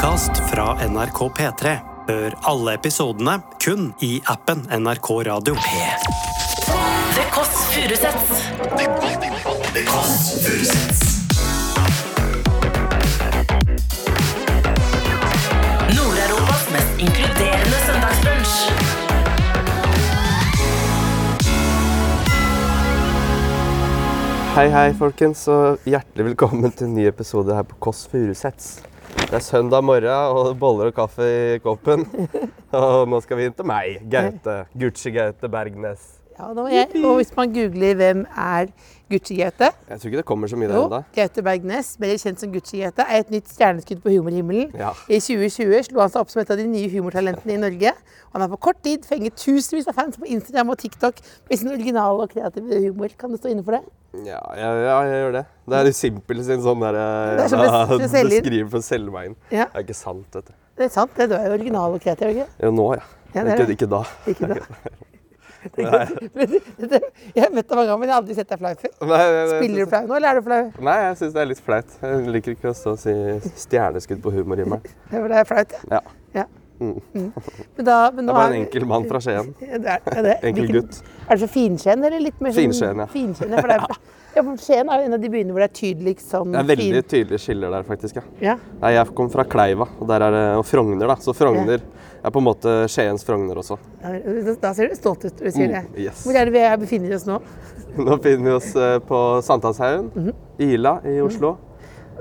podkast fra NRK P3. Hør alle episodene kun i appen NRK Radio. P3. The Kåss Furuseths. Nord-Europas mest inkluderende søndagsbrunsj. Hei, hei, folkens, og hjertelig velkommen til en ny episode her på Kåss Furuseths. Det er søndag morgen, og boller og kaffe i koppen. Og nå skal vi inn til meg, Gaute. Gucci-Gaute Bergnes. Ja. Og hvis man googler hvem er Gucci-Gaute Jeg tror ikke det kommer så mye der ennå. Gaute Bergnes, mer kjent som Gucci-Gaute, er et nytt stjerneskudd på humorhimmelen. Ja. I 2020 slo han seg opp som et av de nye humortalentene i Norge. Og han har på kort tid fenget tusenvis av fans på Instagram og TikTok med sin originale og kreative humor. Kan du stå inne for det? Ja, ja, ja, jeg gjør det. Det er Simpel sin sånn derre Det er som beskriver for inn. Ja. Det er ikke sant, vet du. Det er sant, det. Du er jo original og kreativ, ikke Jo, nå, ja. Ja, det er ikke, det. ikke da. Ikke da. Det- det- Jeg har møtt deg mange ganger, men jeg har aldri sett deg flau før. Nei, Spiller du flau nå, eller er du flau? Nei, jeg syns det er litt flaut. Jeg liker ikke å stå og si stjerneskudd på humorhimmelen. Det er flaut, ja. Ja. ja. Mm. Men da, men Jeg er bare en enkel mann fra Skien. Det det. Enkel gutt. Er det så finskjeen, eller litt mer Finskjeen, ja. Finskjen. For det er, ja, for Skien er jo en av de byene hvor det er tydeligst sånn Det er veldig tydelige skiller der, faktisk. ja. Ja. Nei, jeg kom fra Kleiva, og der er det og Frogner, da. Så Frogner er på en måte Skiens Frogner også. Da- ser du stolt ut når du sier det. Mm, yes. Hvor er det vi er- befinner oss nå? Nå befinner vi oss eh, på Sankthanshaugen, -hmm. Ila i Oslo.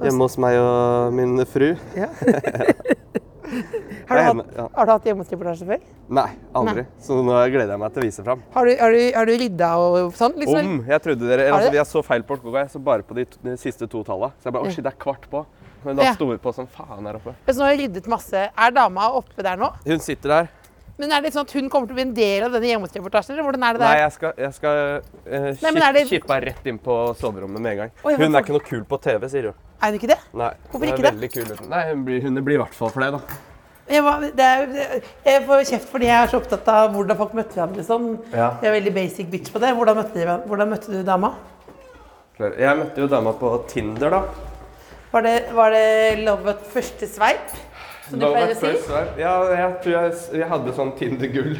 Hjemme hos meg og min fru. Ja. Har du, hatt, ja. har du hatt hjemmereportasje før? Nei, aldri. Så nå gleder jeg meg til å vise fram. Har du, har du, har du rydda og sånn? Liksom? Om! Jeg trodde dere, Har altså? Jeg så feil på klokka, jeg så bare på de, to, de siste to tallene. Så jeg bare Å, shit, det er kvart på. Men da Ja. sto vi på som faen her oppe. Så nå har jeg ryddet masse. Er dama oppe der nå? Hun sitter der. Men er det sånn at hun kommer til å bli en del av denne hjemmereportasjen, eller hvordan er det Nei, der? jeg skal, jeg skal eh, Nei, det- kippe meg rett inn på soverommet med en gang. Oi, Hun er ikke noe kul på TV, sier hun. Er hun ikke det? Nei. Hvorfor hun ikke det? Kul. Nei, hun blir, hun blir i hvert fall for det, da. Jeg, var, det er, jeg får kjeft fordi jeg er så opptatt av hvordan folk møtte hverandre. Sånn. Ja. Jeg er veldig basic bitch på det. Hvordan møtte, dere- hvordan møtte du dama? Jeg møtte jo dama på Tinder, da. Var det, var det love at første sveip? Som du pleier å si? Ja, jeg tror jeg, jeg hadde sånn Tinder-gull.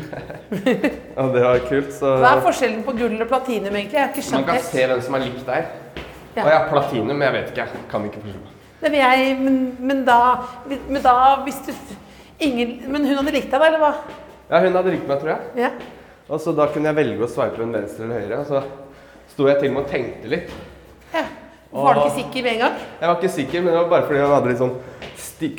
og det var kult, så Hva er forskjellen på gull og platinum, egentlig? Jeg har ikke Man kan helt. se hvem som er lik deg. Ja. Og jeg har platinum, jeg vet ikke. Jeg kan ikke forstå. Nei, men, jeg, men, men, da, men da hvis du ingen, Men hun hadde likt deg, da, eller hva? Ja, hun hadde likt meg, tror jeg. Ja. Og så da kunne jeg velge å sveipe en venstre eller høyre. Og så sto jeg til og med og tenkte litt. ja. Var du ikke sikker med en gang? Jeg var ikke sikker, men det var bare fordi hun hadde litt sånn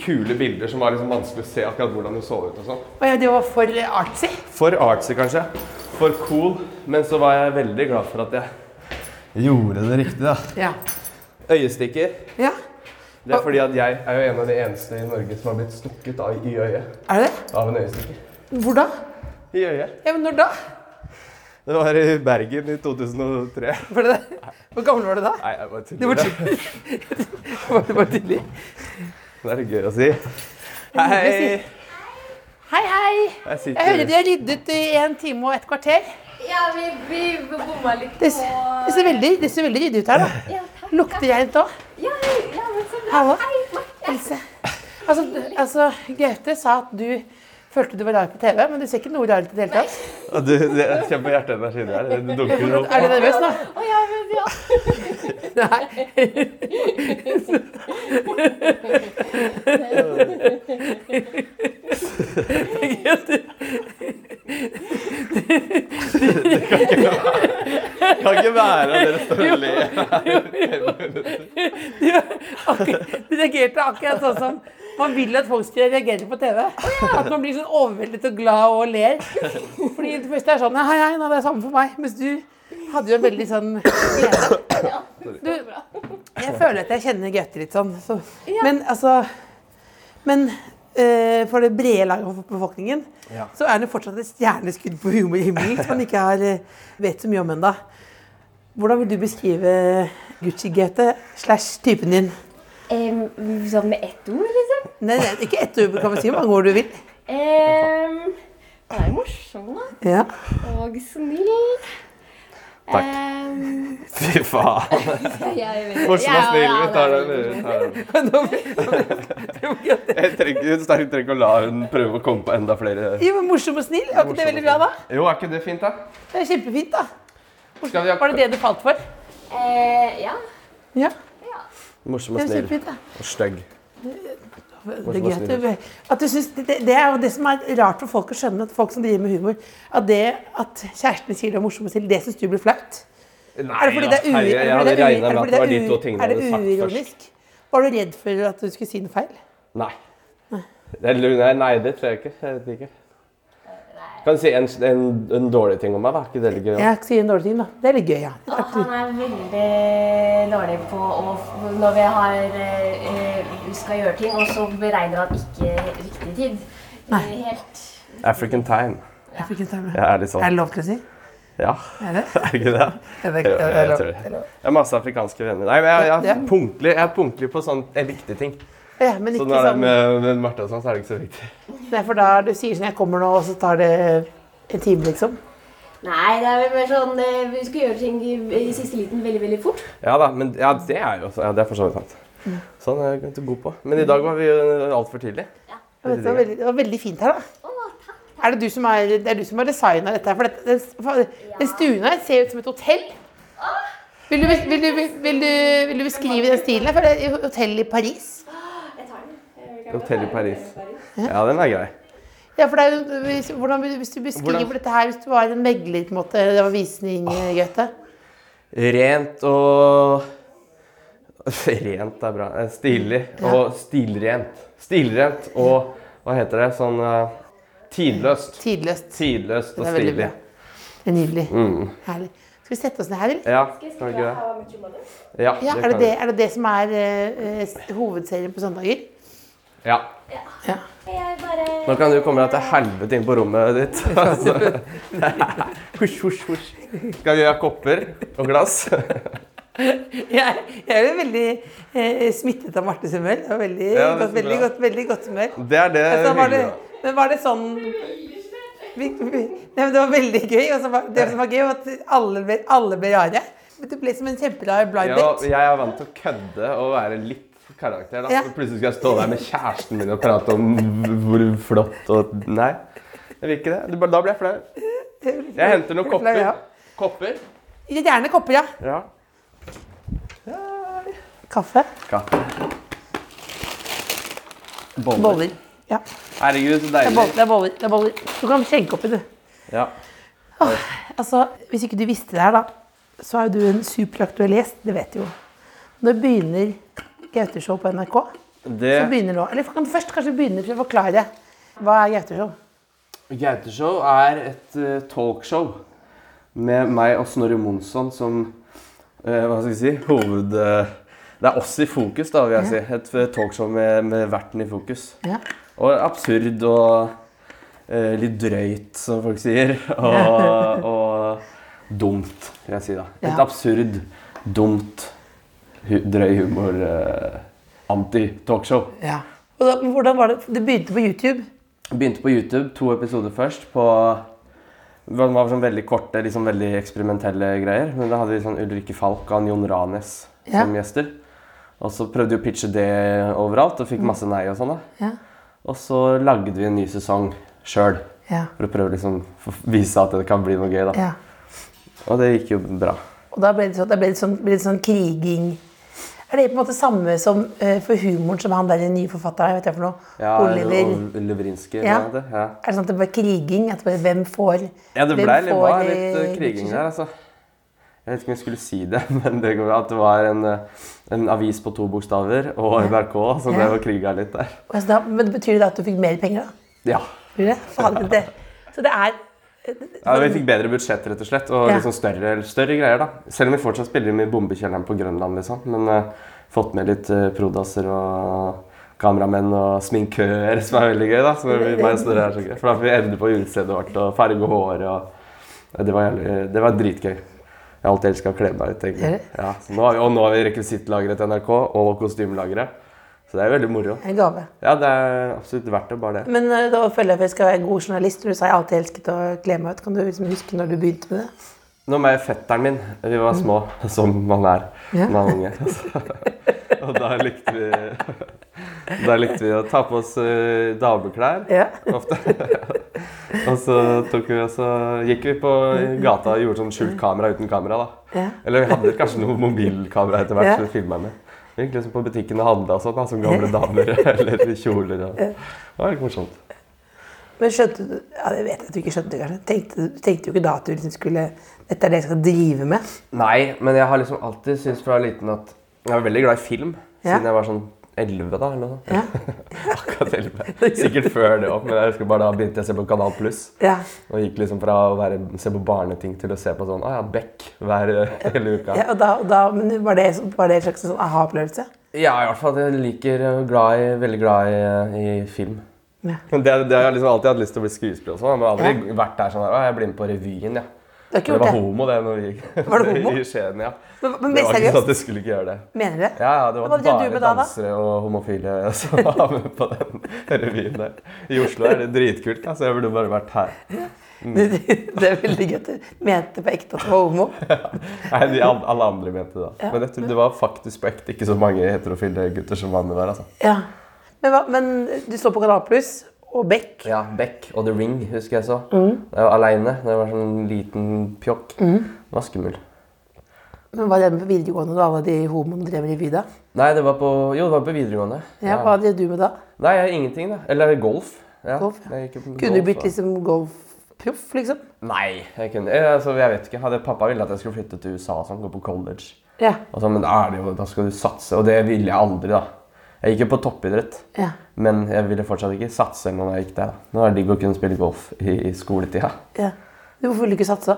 kule bilder som var liksom vanskelig å se akkurat hvordan hun så ut og sånn. Ja, det var for artsy? For artsy, kanskje. For cool. Men så var jeg veldig glad for at jeg gjorde det riktig, da. Ja. Øyestikker. ja. Det er fordi at jeg er jo en av de eneste i Norge som har blitt stukket av i øyet Er det det? av en øyestikker. Hvor da? I øyet. Ja, men når da? Det var i Bergen i 2003. Var det det? Hvor gammel var du da? Nei, jeg bare Det var tidlig. Var det var tidlig? Det er gøy å si. Hei! Hei, hei. Jeg Jeg hører de har ryddet i en time og et kvarter. Ja, vi, vi bomma litt på Det, det, ser veldig, det ser veldig ryddig ut her, da. Ja, takk. Lukter reint òg. Ja, ja, men så bra. Hallo. Hei, Else. Altså, altså, Gaute sa at du følte du var rar på TV, men du ser ikke noe rar ut i det hele tatt. Ja, du, det, er kjempe hjerteenergi der. Det dunker opp. Er du nervøs nå? Å, ja, men ja. Nei. Kan ikke være at dere står og ler. Akkurat- Du reagerte akkurat sånn som man vil at folk skal reagere på TV. At man blir sånn overveldet og glad og ler. Fordi det første er sånn Hei, hei, nå er det samme for meg. Mens du hadde jo en veldig sånn glede. Du, jeg føler at jeg kjenner Gaute litt sånn. Så. Men altså Men for det brede laget av befolkningen Ja. så er det fortsatt et stjerneskudd på humorhimmelen som man ikke har, eh, vet så mye om ennå. Hvordan vil du beskrive Gucci-GT slash typen din? Um, sånn med ett ord, liksom. Nei, nei, ikke ett ord, kan vi si hvor mange ord du vil. Um, han er morsom, da. Ja. Og snill. Takk. Um, Fy faen. Morsom og snill. Vi tar den. er-. Jeg trenger, hun trenger ikke å la hun prøve å komme på enda flere Jo, men morsom og snill. Var ikke det veldig bra, da? Jo, er ikke det fint, da? Det er kjempefint, da. Skal vi ha Var det det du falt for? Eh, ja. Ja. Morsom og er snill og stygg. Det er gøy at du, at du synes, det, det er jo det som er rart for folk å skjønne, at folk som driver med humor, at det at kjæresten sier det er morsomt det syns du blir flaut. Nei, Er det fordi det er, ui, er det jeg hadde det ui, regna med at det var de to tingene hadde sagt først. uironisk? Var du redd for at du skulle si noe feil? Nei. Det er, nei, det tror jeg ikke. Jeg vet ikke. Kan du si en, en, en dårlig ting om meg, da? Ikke det litt gøy? Ja, si en dårlig ting, da. Det er litt gøy, ja. Han er veldig dårlig på å Når vi har eh, vi skal gjøre ting, og så beregner han ikke riktig tid. Nei. Helt African time. Ja. African time. Ja, er litt sånn. Er det lov til å si? Ja, Er det? er det ikke det? Er det jeg tror det. Jeg har masse afrikanske venner. Nei, men jeg, jeg, er punktlig, jeg er punktlig på sånn viktige viktig ting. Ja, men Så ikke når det er sånn med, med Marte og sånn, så er det ikke så viktig. Nei, for da du sier sånn 'Jeg kommer nå', og så tar det en time, liksom. Nei, det er vel mer sånn eh, Vi skal gjøre ting i, i siste liten veldig, veldig fort. Ja da, men ja, det er jo ja, det er for så vidt sant. Sånn er jeg ikke god på. Men i dag var vi altfor tidlig. Ja. dette var veldig, det var veldig fint her, da. Er det du som er, det er du som har designa dette? her? For det, den, for den stuen her ser ut som et hotell. Vil du, vil, du, vil, du, vil du beskrive den stilen? her? For det er hotell i Paris. Jeg tar den. Hotell i Paris. Ja, den er grei. Ja, for det er, hvis, hvordan, hvis du beskriver Hvordan? dette her, hvis du var en megler, på en måte, det var visning, Gaute. Rent og Rent er bra. Eh, Stilig og stilrent. Stilrent og hva heter det? Sånn eh, tidløst. Tidløst. Tidløst og Det stilig. bra. Det er nydelig. Mm. Herlig. Skal vi sette oss ned her, eller? Ja, Skal vi ikke det? Ja, Ja, er det det, er det det som er eh, hovedserien på søndager? Ja. Ja. Nå kan du komme deg til helvete inn på rommet ditt. Altså. Husj, husj, husj. Skal vi ha kopper og glass? Jeg, jeg er jo veldig eh, smittet av Martes humør. Veldig, Ja, godt, veldig, godt, veldig godt humør. Det er det Altså, var det, men var det sånn vi, vi, nei, men Det var veldig gøy. Og så var, det som var gøy, var at alle ble, alle ble rare. Du ble som en kjemperar blind Ja, date. jeg er vant til å kødde og være litt karakter. da. Ja. Plutselig skal jeg stå der med kjæresten min og prate om hvor flott og Nei, jeg vil ikke det. Det- Da blir jeg flau. Jeg henter noen kopper. Kopper? Gjerne kopper, ja. Ja. Kaffe. Kaffe. Boller. Boller. Ja. Herregud, så Det er deilig. boller. Det er boller. Det er boller. Du kan skjenke oppi, du. Ja. Altså, Hvis ikke du visste det her, da, så er jo du en superaktuell gjest. Det vet du jo. Når begynner Gauteshow på NRK? Det Så begynner nå. Eller kan du først kanskje begynne å forklare det. hva er Gauteshow? Gauteshow er et uh, talkshow med meg og Snorre Monsson som Hva skal jeg si Hoved... eh, det er oss i fokus, da, vil jeg si. Et eh, talkshow med, med verten i fokus. Ja. Og absurd og eh, litt drøyt, som folk sier. Og, og dumt, vil jeg si. da. Et absurd, dumt, hu drøy humor eh, anti-talkshow. ja. Og da, hvordan var det? Det begynte på YouTube. Begynte på YouTube, to episoder først. på... Det var sånn veldig korte, liksom veldig eksperimentelle greier. Men da hadde vi sånn Ulrikke Falk og Jon Ranes Ja. som gjester. Og så prøvde vi å pitche det overalt, og fikk masse nei og sånn. da. Ja. Og så lagde vi en ny sesong sjøl. Ja. For å prøve liksom å vise at det kan bli noe gøy. da. ja. Og det gikk jo bra. Og da ble det sånn, da ble det sånn, ble det sånn kriging. Er det på en måte samme som uh, for humoren som han der nye forfatteren? Vet jeg for noe? Ja, Oliver. og Levrinskij. Ja. Det, Ja. Er det sånn at det ble kriging? At det ble, hvem får ja, det ble litt, får, litt eh, kriging der, altså. Jeg vet ikke om jeg skulle si det, men det går, at det var en, eh, en avis på to bokstaver og NRK som drev og kriga litt der. Altså, da, men Betyr det at du fikk mer penger, da? Ja. Det? Faen, det. Så det er ja, Vi fikk bedre budsjett, rett og slett. Og Ja. liksom større, større greier, da. Selv om vi fortsatt spiller i bombekjelleren på Grønland, liksom. Men uh, fått med litt uh, prodasser og kameramenn og sminkører, som er veldig gøy, da. Som vi, meg Snorre er så gøy. For da får vi endre på utstedet vårt og farge håret og ja, det, var jævlig, det var dritgøy. Jeg har alltid elska å kle meg ut, egentlig. Ja, nå og nå har vi rekvisittlageret til NRK og kostymelagere. Så det er veldig moro. en gave. Ja, det er absolutt verdt det, bare det. Men eh, da føler jeg at jeg skal være en god journalist. Du sa jeg alltid elsket å kle meg ut. Kan du liksom huske når du begynte med det? Nå med fetteren min. Vi var små, som man er Ja. når man er unge. og da likte vi Da likte vi å ta på oss eh, dameklær Ja. ofte. og så tok vi også, gikk vi på gata og gjorde sånn skjult kamera uten kamera. da. Ja. Eller vi hadde kanskje noe mobilkamera etter hvert Ja. som vi filma med. Gikk liksom på butikken og handla sånn, da, som gamle damer. eller kjoler. Og. Det var litt morsomt. Men skjønte du ja, Det vet jeg at du ikke skjønte, kanskje. Tenkte, du tenkte jo ikke da at du liksom skulle Dette er det jeg skal drive med. Nei, men jeg har liksom alltid syntes fra liten at Jeg var veldig glad i film Ja. siden jeg var sånn 11, da. eller noe sånt. Ja. Akkurat 11. Sikkert før det òg, men jeg husker bare da begynte jeg å se på Kanal Pluss. Ja. Og gikk liksom fra å være, se på barneting til å se på sånn Å ja, Beck hver hele uka. ja og da, og da, men var det, var det en slags sånn aha-opplevelse? Ja, i hvert fall. Jeg liker er glad i, veldig glad i, i film. Ja. Det, det har jeg liksom alltid hatt lyst til å bli skuespiller og sånn. Men jeg har aldri vært der sånn her, Å, jeg blir med på revyen, ja. Det, det var det? homo, det, når vi gikk Var det homo? i Skien, ja. Men, men Det var ikke sånn at jeg skulle ikke gjøre det. Mener du det? Ja, ja, det var bare dansere da, da? og homofile som var med på den revyen der. I Oslo er det dritkult, altså. Jeg burde bare vært her. Det, det er veldig gøy at du mente på ekte at du var homo. Nei, de, alle andre mente det. da. Men jeg tror det var faktisk på ekte ikke så mange heterofile gutter som var med der. altså. Ja. Men, hva, men du så på Kanal Pluss og Beck. Ja, Beck og The Ring husker jeg så. Jeg var aleine. Jeg var sånn liten pjokk. Det var skummel. Men Var det med på videregående da alle de homoene drev revy da? Nei, det var på Jo, det var på videregående. Ja, Hva drev du med da? Nei, jeg, ingenting, da. Eller golf. Ja, Golf, ja. Kunne du blitt liksom golfproff, liksom? Nei, jeg kunne jeg, altså, jeg vet ikke. Hadde pappa ville at jeg skulle flytte til USA og sånn, gå på college. Ja. Og så, men da, er det jo, da skal du satse, og det ville jeg aldri, da. Jeg gikk jo på toppidrett, Ja. men jeg ville fortsatt ikke satse når jeg gikk der. da. Nå er det digg å kunne spille golf i, i skoletida. ja. Hvorfor ville du ikke satse?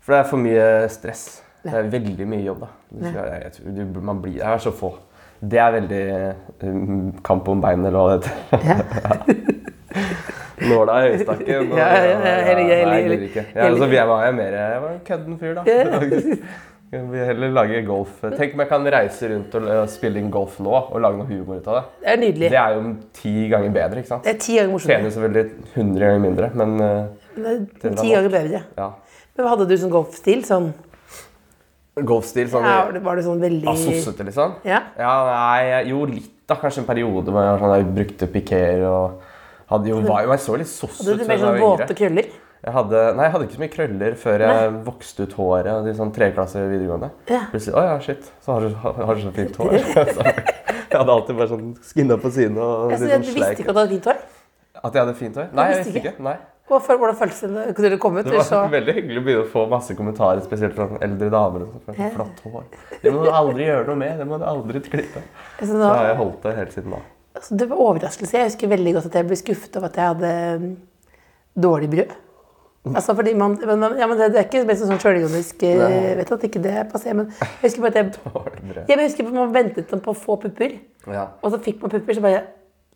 For det er for mye stress. Det er veldig mye jobb, da. Jeg, jeg, man blir, det er så få. Det er veldig um, kamp om beinet, eller hva det heter. Ja. Nåla i øyestakken. og- Ja, ja, ja, ja, Nei, heller- jeg heller- ikke. Ja, altså, jeg var jo mer jeg var en kødden fyr, da. Jeg vil heller lage golf. Tenk om jeg kan reise rundt og og spille inn golf nå og lage noe humor ut av det. Det er nydelig. Det er jo ti ganger bedre, ikke sant? Det er ti ganger morsommere. Tjener selvfølgelig 100 ganger mindre, men Den ti ganger bedre. ja. Men hadde du som golfstil? Sånn, Golfstil sånn ja, var det- sånn veldig ja, sossete, liksom? Ja. Ja, nei, jo litt da. Kanskje en periode hvor jeg, sånn, jeg brukte pikéer og hadde jo, var, jeg så litt soss Hadde du mer sånn våte krøller? Jeg hadde, nei, jeg hadde ikke så mye krøller før jeg vokste ut håret de sånn treklasse videregående. Ja. Plutselig, å ja, shit, så har du, har du så fint hår. så, jeg hadde alltid bare sånn skinna på siden og Altså, så du sånn visste ikke at du hadde fint hår? At jeg hadde fint hår? Nei, jeg visste visste ikke. Nei. Hvordan føltes det da dere kom ut? Det var så veldig hyggelig å begynne å få masse kommentarer, spesielt fra eldre damer. sånn, Ja. Flott hår. Det må du aldri gjøre noe med. Det må du aldri klippe. altså, Så nå, har jeg holdt det helt siden da. altså, Det var overraskelse. Jeg husker veldig godt at jeg ble skuffet over at jeg hadde mm, dårlig brød. Altså, fordi man, men, man- ja, men det, det er ikke mest sånn sjølironisk eh, vet at ikke det passer, men jeg husker bare at jeg, jeg husker at man ventet på å få pupper, Ja. og så fikk man pupper, så bare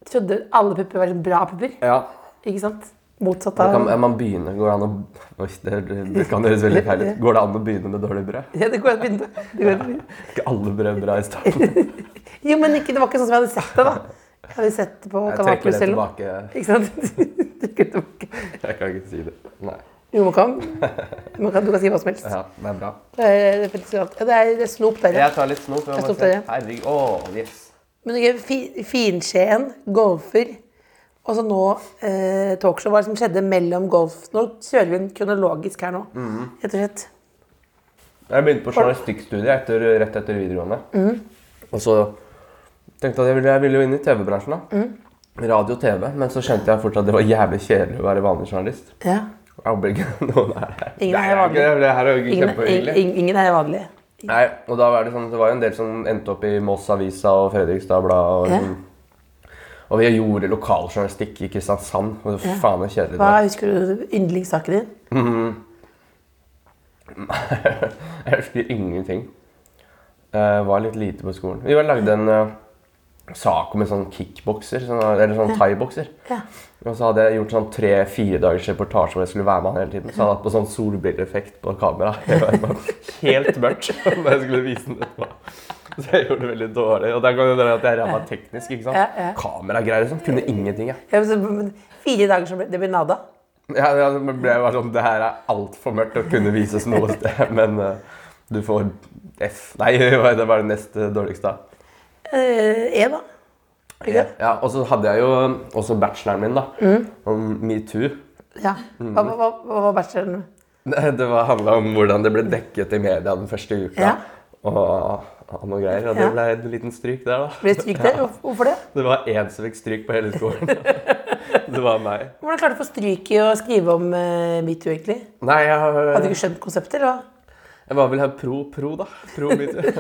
trodde alle pupper var sånn bra pupper. ja. Ikke sant? Motsatt Da kan man begynne, går det an å Oi, det, det kan høres veldig feil ut. Går det an å begynne med dårlig brød? Ja, det går an å begynne. Det går an å. Ikke alle brød bra i starten. Jo, men ikke, det var ikke sånn som jeg hadde sett det, da. Jeg hadde sett det på Kanal Pluss eller noe. Ikke sant? Trekker tilbake. Jeg kan ikke si det. Nei. Jo, man kan. Man kan. Du kan si hva som helst. Ja, det er bra. Det er, det er, ja, det er, det snop der, ja. Jeg tar litt snop. Herregud. Å, yes. Men er fi, Finskjeen, golfer, og så nå eh, talkshow. Hva som skjedde mellom golf? Nå kjører vi en kronologisk her nå, Mhm. rett og slett. Jeg begynte på journalistikkstudiet etter, rett etter videregående. Mhm. Og så tenkte jeg at jeg ville, jeg ville jo inn i TV-bransjen. da. Mhm. Radio og TV. Men så skjønte jeg fort at det var jævlig kjedelig å være vanlig journalist. Ja. Jeg håper ikke noen er her. Ingen Nei, er vanlig. Det her er jo Ingen, kjempehyggelig. ingen, ingen er vanlig. Nei, og da var det sånn, det var jo en del som endte opp i Moss Avisa og Fredrikstad Blad. Og, Ja. liksom, og vi gjorde lokaljournalistikk i Kristiansand. Og Ja. faen så kjedelig det Hva husker du yndlingssaken din? Jeg husker ingenting. Jeg var litt lite på skolen. Vi lagde en eh, sak om en sånn kickbokser, sånn, eller sånn thaibokser. Ja. Og så hadde jeg gjort sånn tre-fire dagers reportasje hvor jeg skulle være med han hele tiden. Så hadde jeg hatt på sånn solbrilleeffekt på kamera. Jeg var bare helt mørkt når jeg skulle vise den etterpå. Så jeg gjorde det veldig dårlig. Og der kan jo dere at jeg ramma teknisk. ikke sant? Ja, ja. Kameragreier sånn. Kunne ingenting, jeg. Ja, men Fire dager som det ble nada. Ja, ja, det ble bare sånn Det her er altfor mørkt å kunne vises noe sted, men uh, du får F. Nei, det var det neste dårligste. Eh, E, da. Ikke? Ja, Og så hadde jeg jo også bacheloren min, da. Mm. Om metoo. Ja. Hva, hva, hva, hva var bacheloren? Det handla om hvordan det ble dekket i media den første uka. Ja. Og, og noe greier. Og det ble en liten stryk der, da. Ble stryk der? Hvor- Hvorfor det? Det var én som fikk stryk på hele skolen. det var meg. Hvordan klarte du å få stryk i å skrive om uh, metoo, egentlig? Nei, jeg, Hadde du ikke skjønt konseptet, eller hva? Jeg var vel her pro, pro da. Pro metoo.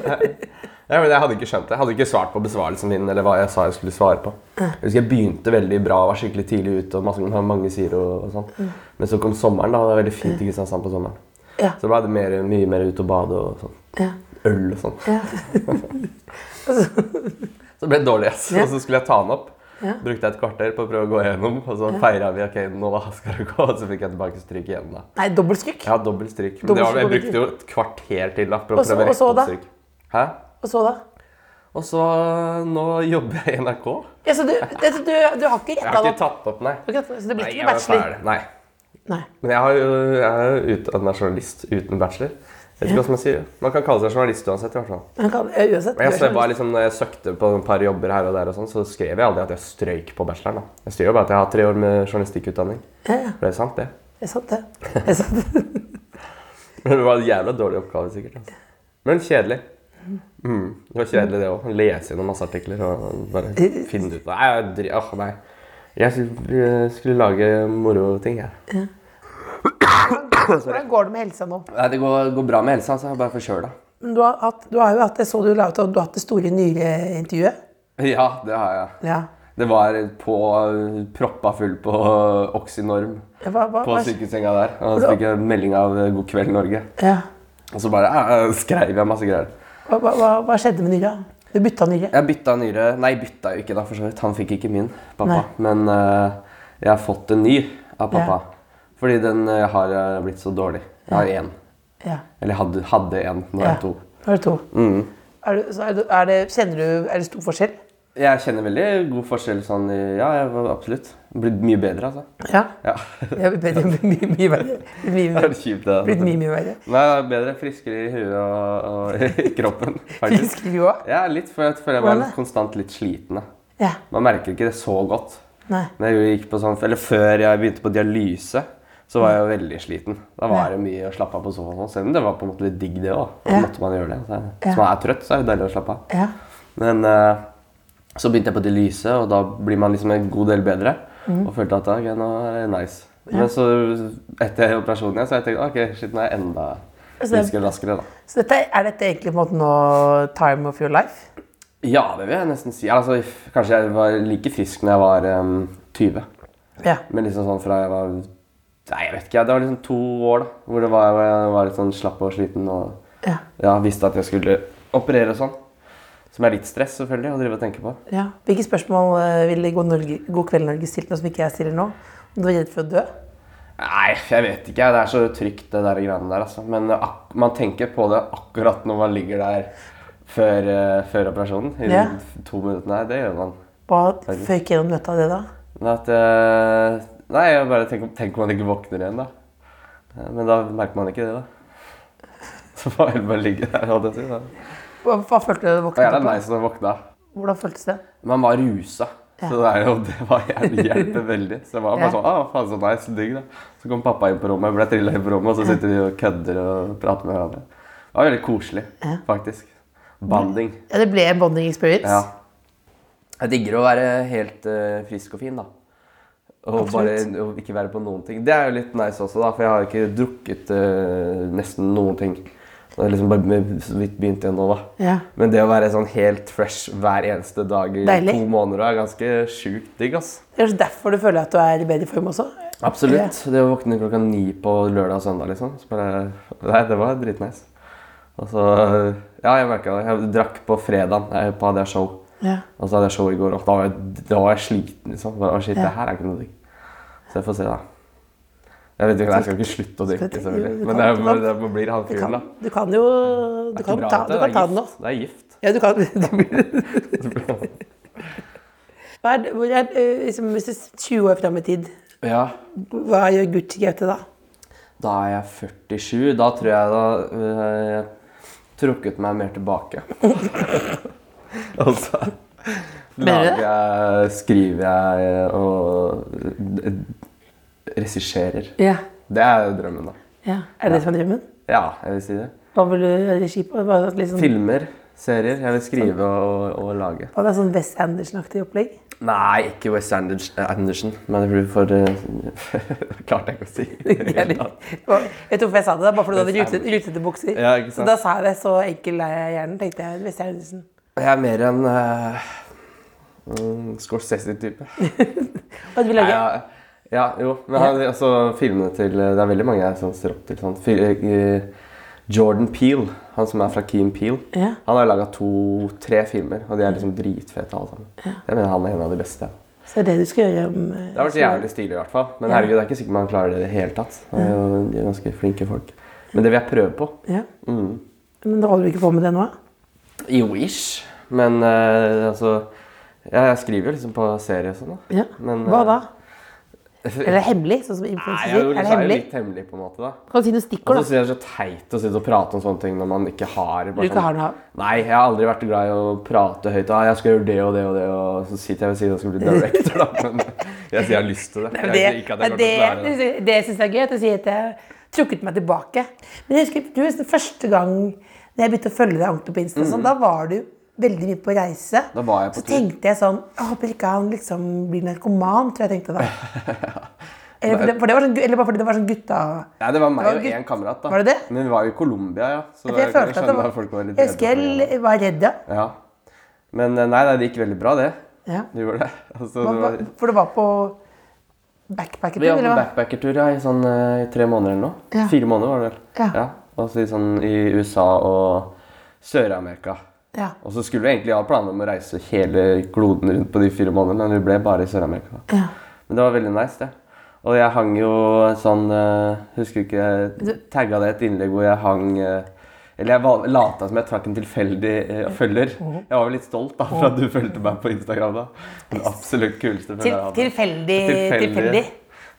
Ja, men jeg hadde ikke skjønt det. Jeg hadde ikke svart på besvarelsen min. eller hva jeg sa jeg skulle svare på. Jeg husker jeg begynte veldig bra, var skikkelig tidlig ute. og masse, mange sider og, og sånn. Men så kom sommeren. da, Det var veldig fint i Kristiansand på sommeren. Ja. Så ble det mer, mye mer ute og bade og sånn. Ja. Øl og sånn. Ja. Så ble det dårlig. ass. Ja. Og så skulle jeg ta den opp. Ja. Brukte jeg et kvarter på å prøve å gå gjennom, og så feira vi ok, nå skal det gå. Og så fikk jeg tilbake stryk igjen. da. Nei, dobbeltstryk. Jeg dobbelt stryk. Men Dobbelt det var, jeg brukte jo et kvarter til da, for å prøve å rette opp stryk. Hæ? Og så, da? Og så nå jobber jeg i NRK. Ja, så du, du, du, du har ikke Jeg har ikke tatt opp, nei. Okay, Så det blir Nei, ikke jeg noe var bachelor? ferdig. Nei. Nei. Men jeg, har jo, jeg er jo utdanna journalist uten bachelor. Jeg vet ikke hva man sier. Man kan kalle seg journalist uansett. i hvert fall. Kan, ja, uansett. Men jeg, er var liksom, når jeg søkte på et par jobber her og der, og sånn, så skrev jeg aldri at jeg strøyk på bacheloren. da. Jeg skrev jo bare at jeg har tre år med journalistikkutdanning. Ja, ja. For det er sant, det. Det er sant, det. det, er sant. Men det var en jævla dårlig oppgave, sikkert. Altså. Men kjedelig. Mm. Det var kjedelig, det òg. Lese gjennom masse artikler og bare finne ut Nei, jeg, dri- oh, nei. jeg skulle, skulle lage moroting, jeg. Hvordan går det med helsa nå? Nei, det går, går bra med helsa. Altså. Jeg er bare forkjøla. Du har, hatt, du har jo hatt, jeg så du la ut at du har hatt det store nyreintervjuet. Ja, det har jeg. Ja. Det var på proppa full på Oxynorm Hva, hva, på sykesenga der. Og så fikk jeg melding av God kveld, Norge. ja. Og så bare eh, skrev jeg masse greier. hva, hva, hva skjedde med nyra? Du bytta nyre? Jeg bytta nyre Nei, bytta jo ikke, da, for så vidt. Han fikk ikke min, pappa. Nei. Men uh, jeg har fått en ny av pappa. Fordi den eh, har eh, blitt så dårlig. Jeg har én. Ja. Eller hadde, hadde en. Nå ja. jeg to. Nå er det to. Mm. Er det, er det, er det, kjenner du, er det stor forskjell? Jeg kjenner veldig god forskjell sånn Ja, absolutt. Blitt mye bedre, altså. Ja. Ja. ja er mye, mye verre. Mye, mye, kjipt, det. blitt mye, mye verre. Nei, bedre. Friskere i huet og, og i kroppen, faktisk. Frisk i huet? Ja, litt, for jeg føler jeg var konstant litt sliten. da. Ja. Man merker ikke det så godt. Nei. Når jeg gikk på sånn, eller Før jeg begynte på dialyse, så var jeg jo veldig sliten. Da var det mye å slappe av på sofaen. Selv om det var på en måte litt digg, det òg. Ja. måtte man gjøre det. Så. Hvis man er trøtt, så er det deilig å slappe av. Ja. Men uh, så begynte jeg på det lyse, og da blir man liksom en god del bedre. Mm. Og følte at ok, nå er det nice. Men så etter operasjonen igjen, så har jeg tenkt ok, shit, nå er jeg enda friskere og raskere. da. Så dette, er dette egentlig på en måte nå time of your life? Ja, det vil jeg nesten si. Altså, kanskje jeg var like frisk når jeg var um, 20. Ja. Men liksom sånn fra jeg var Nei, jeg vet ikke. Det var liksom to år da, hvor det var, hvor jeg var litt sånn slapp og sliten og Ja. ja, visste at jeg skulle operere og sånn. Som er litt stress selvfølgelig å drive og tenke på. ja. Hvilke spørsmål eh, ville God, Norge, God kveld Norge stilt nå som ikke jeg stiller nå? Om du var redd for å dø? Nei, jeg vet ikke. Det er så trygt, det der greiene der. altså. Men man tenker på det akkurat når man ligger der før, eh, før operasjonen. I Ja. to minutter. Nei, det gjør man. Hva føyk gjennom nøtta av det, da? At eh, Nei, jeg bare tenker tenk om man ikke våkner igjen, da. Men da merker man ikke det, da. Så får jeg bare ligge der. holdt jeg si, da. Hva, hva følte du da du Det våknet jævla nice når jeg våkna. Hvordan føltes det? Man var rusa. Ja. Så det, er jo, det var jævlig hjelper veldig. Så jeg var bare Ja. sånn, ah, faen så nice, digg da. Så kom pappa inn på rommet, jeg ble trillet inn på rommet, og så sitter vi og kødder og prater med hverandre. Det var veldig koselig, faktisk. Banding. Ja, Det ble en bonding experience? Ja. Jeg digger å være helt uh, frisk og fin, da. Og bare og ikke være på noen ting. Det er jo litt nice også, da, for jeg har ikke drukket uh, nesten noen ting. Det er liksom bare med- så vidt begynt igjen nå, da. Ja. Men det å være sånn helt fresh hver eneste dag i Deilig. to måneder er ganske sjukt digg, ass. Det er derfor du føler at du er i bedre form også? Absolutt. Det å våkne klokka ni på lørdag og søndag, liksom. Bare, nei, det var dritnice. Og så Ja, jeg merka det. Jeg drakk på fredag. Jeg på hadde show. Ja. Og så hadde jeg show i går, og da var jeg, da var jeg sliten, liksom. Bare, shit, Ja. det her er ikke noe digg. Så jeg får se, da. Jeg vet ikke, jeg skal ikke slutte å drikke, selvfølgelig. Men det, kan- det, det blir han Du fyren, da. du kan jo Du kan bra, ta, du kan ta den nå. Det er gift. Ja, du kan Hva er, hvor er, eh, liksom, Hvis du 20 år fram i tid Ja, Hva gjør Gucci Gaute da? da er jeg 47. Da tror jeg da øh, jeg trukket meg mer tilbake. og så lager jeg, skriver jeg og regisserer. Ja. Det er jo drømmen, da. ja. Er det det som er drømmen? Ja, jeg vil si det. Hva vil du regi på? Liksom, Filmer, serier. Jeg vil skrive og, og lage. hva er det sånn West Anderson-aktig opplegg? Nei, ikke Wes Anders- Anderson, men det blir for uh, Klarte jeg ikke å si. Og Vet du hvorfor jeg sa det? Bare fordi du hadde West rutete, bukser. Ja, ikke Så da sa jeg det så enkel er hjernen, tenkte jeg. West Anderson. Jeg er mer en uh, Scorsese-type. Hva du vil lage? Ja, ja, jo. Men han, altså, filmene til Det er veldig mange jeg sånn, ser opp til. Sånn. Eh, Jordan Peel, han som er fra Keen Peel, Ja. han har laga to-tre filmer, og de er liksom dritfete alle sammen. Jeg mener han er en av de beste. Så det er det du skal gjøre om eh, Det har vært jævlig stilig i hvert fall. Men Ja. herregud, det er ikke sikkert man klarer det i det hele tatt. Det er jo de er ganske flinke folk. Men det vil jeg prøve på. Ja. Mm. Men holder du ikke på med det nå? Jo, ish. Men eh, altså ja, Jeg skriver liksom på serie og sånn. da. Ja. Men, Hva eh, da? Eller hemmelig, sånn som Nei, influenser jeg er jo? Er det litt, er jo hemmelig? litt hemmelig, på en måte. da. Kan du si noen Og stikkord, så da? synes jeg det er så teit å sitte og prate om sånne ting når man ikke har Du ikke har noe Nei, jeg har aldri vært glad i å prate høyt. Ah, jeg skal gjøre det og det og det, og så sitter jeg ved siden og skal bli director, da. Men jeg sier jeg har lyst til det. Jeg det, sier ikke at jeg det, kommer til å klare det. det, det syns jeg er gøy, at du sier at jeg har trukket meg tilbake. Men jeg husker, du husker første gang da jeg begynte å følge deg ordentlig på Insta, sånn, da var du veldig mye på reise. Mm. Da var jeg på så tur. tenkte jeg sånn Jeg håper ikke han liksom blir narkoman, tror jeg tenkte da. Eller, for det, for det var sånn, eller bare fordi det var sånn gutta Nei, det var meg Det var og én kamerat. da. Var det det? Men vi var jo i Colombia, ja. Så jeg, jeg jeg følte at var folk var litt redde jeg var redd, ja. Ja. Men eh, nei, nei, det gikk veldig bra, det. ja. Det gjorde det. Altså, man, det var... for det var på Vi backpackertur, var på backpackertur ja, i sånn uh, tre måneder eller noe. Ja. Fire måneder var det vel. Ja. Og så i, sånn, i USA og Sør-Amerika. Ja. Og så skulle vi egentlig ha planer om å reise hele kloden rundt på de fire månedene, men vi ble bare i Sør-Amerika. Ja. Men det var veldig nice, det. Og jeg hang jo sånn uh, Husker ikke jeg tagga det et innlegg hvor jeg hang eh, Eller jeg lata som jeg trakk en tilfeldig eh, følger. Mhm. Jeg var vel litt stolt da, for at du fulgte meg på Instagram da. Den absolutt kuleste følger jeg hadde. tilfeldig, tilfeldig.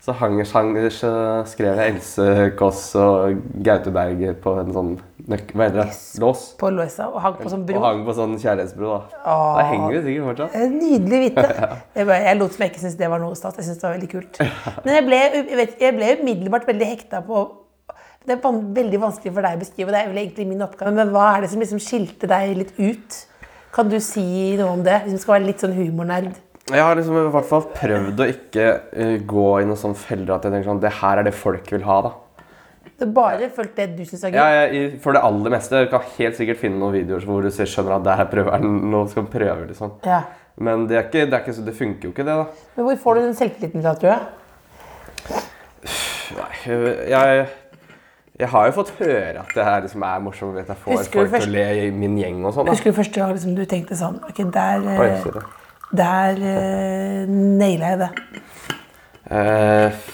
Så, hang, hang, så skrev jeg Else Kåss og Gaute Berger på en sånn nøk, hva heter det? lås. På låsa og hang på sånn bro. Og hang på sånn kjærlighetsbro. da. Åh. Da henger vi sikkert fortsatt. Det er Nydelig vite. Jeg, bare, jeg lot som jeg ikke syntes det var noe stas. Jeg synes det var veldig kult. Men jeg ble, jeg vet, jeg ble umiddelbart veldig hekta på Det er veldig vanskelig for deg å beskrive, det er vel egentlig min oppgave. Men hva er det som liksom skilte deg litt ut? Kan du si noe om det? Hvis du skal være litt sånn humornerd. Jeg har liksom i hvert fall prøvd å ikke uh, gå i noen sånn feller at jeg tenker sånn Det her er det folk vil ha, da. Har bare fulgt det du syns er gøy. Ja, jeg, for det aller meste. Du kan helt sikkert finne noen videoer hvor du skjønner at det her prøver nå skal han prøve, liksom. Ja. Men det, er ikke, det, er ikke, det funker jo ikke, det, da. Men hvor får du den selvtilliten fra, tror jeg? Nei, jeg, jeg har jo fått høre at det her liksom er morsomt, at jeg får folk første, til å le i min gjeng og sånn. Husker du første gang liksom, du tenkte sånn Ok, der, eh, Oi, sorry. Der uh, naila jeg det. Uh,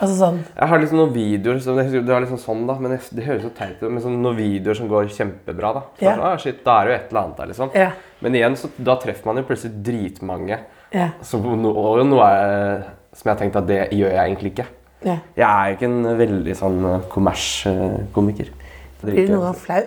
Altså sånn Jeg har liksom noen videoer som, det var liksom sånn da, men det, det høres så teit ut, men sånn noen videoer som går kjempebra da. Så yeah. sånn, ah, shit, da er det jo et eller annet der liksom. Yeah. Men igjen, så, da treffer man jo plutselig dritmange. Yeah. Som, no, og noe er, som jeg har tenkt at det gjør jeg egentlig ikke. Jeg er jo ikke en veldig sånn eh, kommers-komiker. Blir du noen gang flau?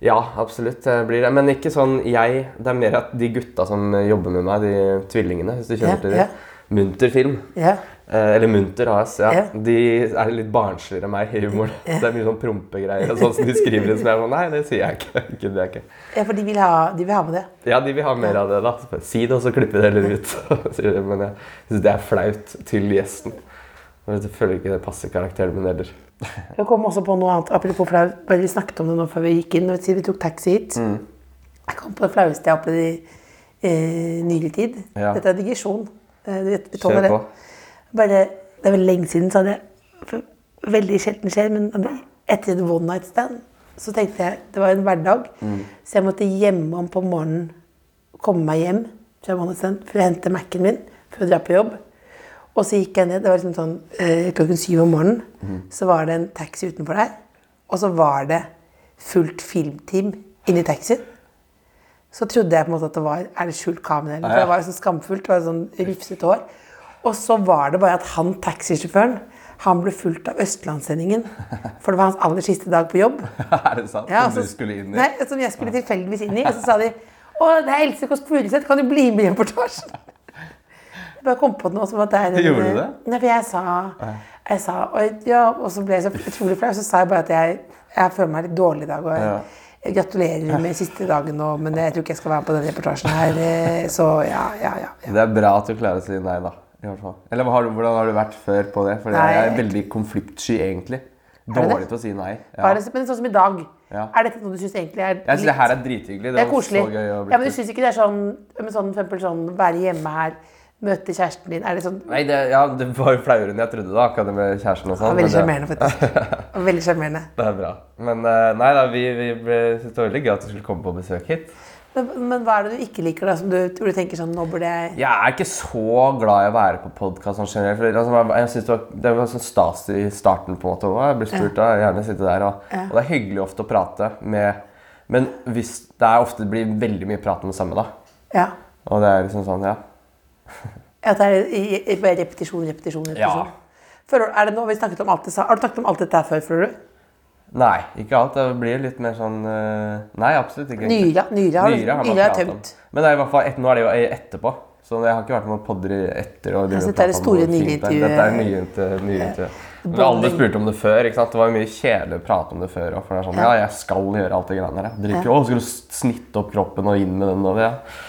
Ja, absolutt. Det blir det. Men ikke sånn jeg. Det er mer at de gutta som jobber med meg, de tvillingene, hvis du kjenner yeah, til ja. Yeah. Munter film. Yeah. Eh, eller Munter AS. Ja. De er litt barnsligere enn meg i humoren. Det er mye sånn prompegreier. og Sånn som de skriver inn som jeg er sånn Nei, det sier jeg ikke. ikke, det er ikke. ja, for de vil, ha, de vil ha med det. Ja, de vil ha mer av det, da. Si det, og så klipper vi det litt ut. Men jeg syns det er flaut til gjesten. Jeg føler ikke det passer karakteren min heller. Jeg kom også på noe annet. Apropos flau. Bare vi snakket om det nå før vi gikk inn. Vi tok taxi hit. Mm. Jeg kom på det flaueste jeg har opplevd i eh, nylig tid. Ja. Dette er digresjon. Eh, du vet, vi tåler det. Bare, det er veldig lenge siden, så hadde jeg Veldig sjelden skjer, men etter et one night stand så tenkte jeg Det var en hverdag, Mm. så jeg måtte hjemme om på morgenen komme meg hjem fra one night stand for å hente Mac-en min for å dra på jobb. Og så gikk jeg ned. Det var liksom sånn eh, klokken syv om morgenen. Så var det en taxi utenfor der. Og så var det fullt filmteam inni taxien. Så trodde jeg på en måte at det var Er det skjult kamera eller? For det var jo så skamfullt. Det var sånn rufsete hår. Og så var det bare at han taxisjåføren han ble fulgt av Østlandssendingen. For det var hans aller siste dag på jobb. er det sant? Ja, Som du skulle inn i? Nei, som jeg skulle tilfeldigvis inn i. Og så sa de Å, det er Else Kåss Furuseth, kan du bli med i reportasjen? Jeg bare kom på noe som at det er en- Gjorde du det? Nei, for jeg sa, jeg sa og, ja, og så ble jeg så utrolig flau. Så sa jeg bare at jeg, jeg føler meg litt dårlig i dag. Og jeg, jeg gratulerer med siste dagen nå, men jeg tror ikke jeg skal være med på denne reportasjen her. eh, Så ja, ja, ja. ja. Det er bra at du klarer å si nei, da. I hvert fall. Eller har du, hvordan har du vært før på det? For jeg er veldig konfliktsky, egentlig. Dårlig til å si nei. Ja. det, men sånn som i dag, Ja. er dette noe du syns egentlig er litt Jeg synes det her er drithyggelig. Det er koselig. så gøy å bli Ja, men du syns ikke det er sånn, men sånn, for eksempel sånn være hjemme her, møte kjæresten din Er det sånn Nei, det, ja, det var jo flauere enn jeg trodde, da, akkurat det med kjæresten og sånn. Veldig sjarmerende, faktisk. Veldig sjarmerende. Det er bra. Men eh, nei da, vi, vi syntes det var veldig gøy at du skulle komme på besøk hit. Men, men hva er det du ikke liker, da? Som du, hvor du tenker sånn Nå burde jeg Jeg er ikke så glad i å være på podkast sånn generelt. For, altså, jeg- synes det, var, det var sånn stas i starten. på en måte. Og jeg blir spurt, da, jeg gjerne sitte der. Og, og det er hyggelig ofte å prate med Men hvis det er ofte det blir veldig mye prat om det samme, da. Ja. Og det er liksom sånn, ja. At det er bare repetisjon, repetisjon, repetisjon. Føler, er det noe vi snakket om alt det? Har du snakket om alt dette her før, føler du? Nei, ikke alt. Det blir litt mer sånn eh, Nei, absolutt ikke. Nyra, nyra, har Nyra har nyra er pratet om. Men det er i hvert fall et, nå er det jo etterpå. Så jeg har ikke vært med på podder etter. Og dette er det store nyintervjuet. Dette er nye, inter- nye. Men alle spurte om det før. ikke sant? Det var mye kjedelig å prate om det før. For det er sånn, ja, jeg skal gjøre alt det greiene der. Drikker, ja. å, skal du snitte opp kroppen og inn med den? Og det, ja.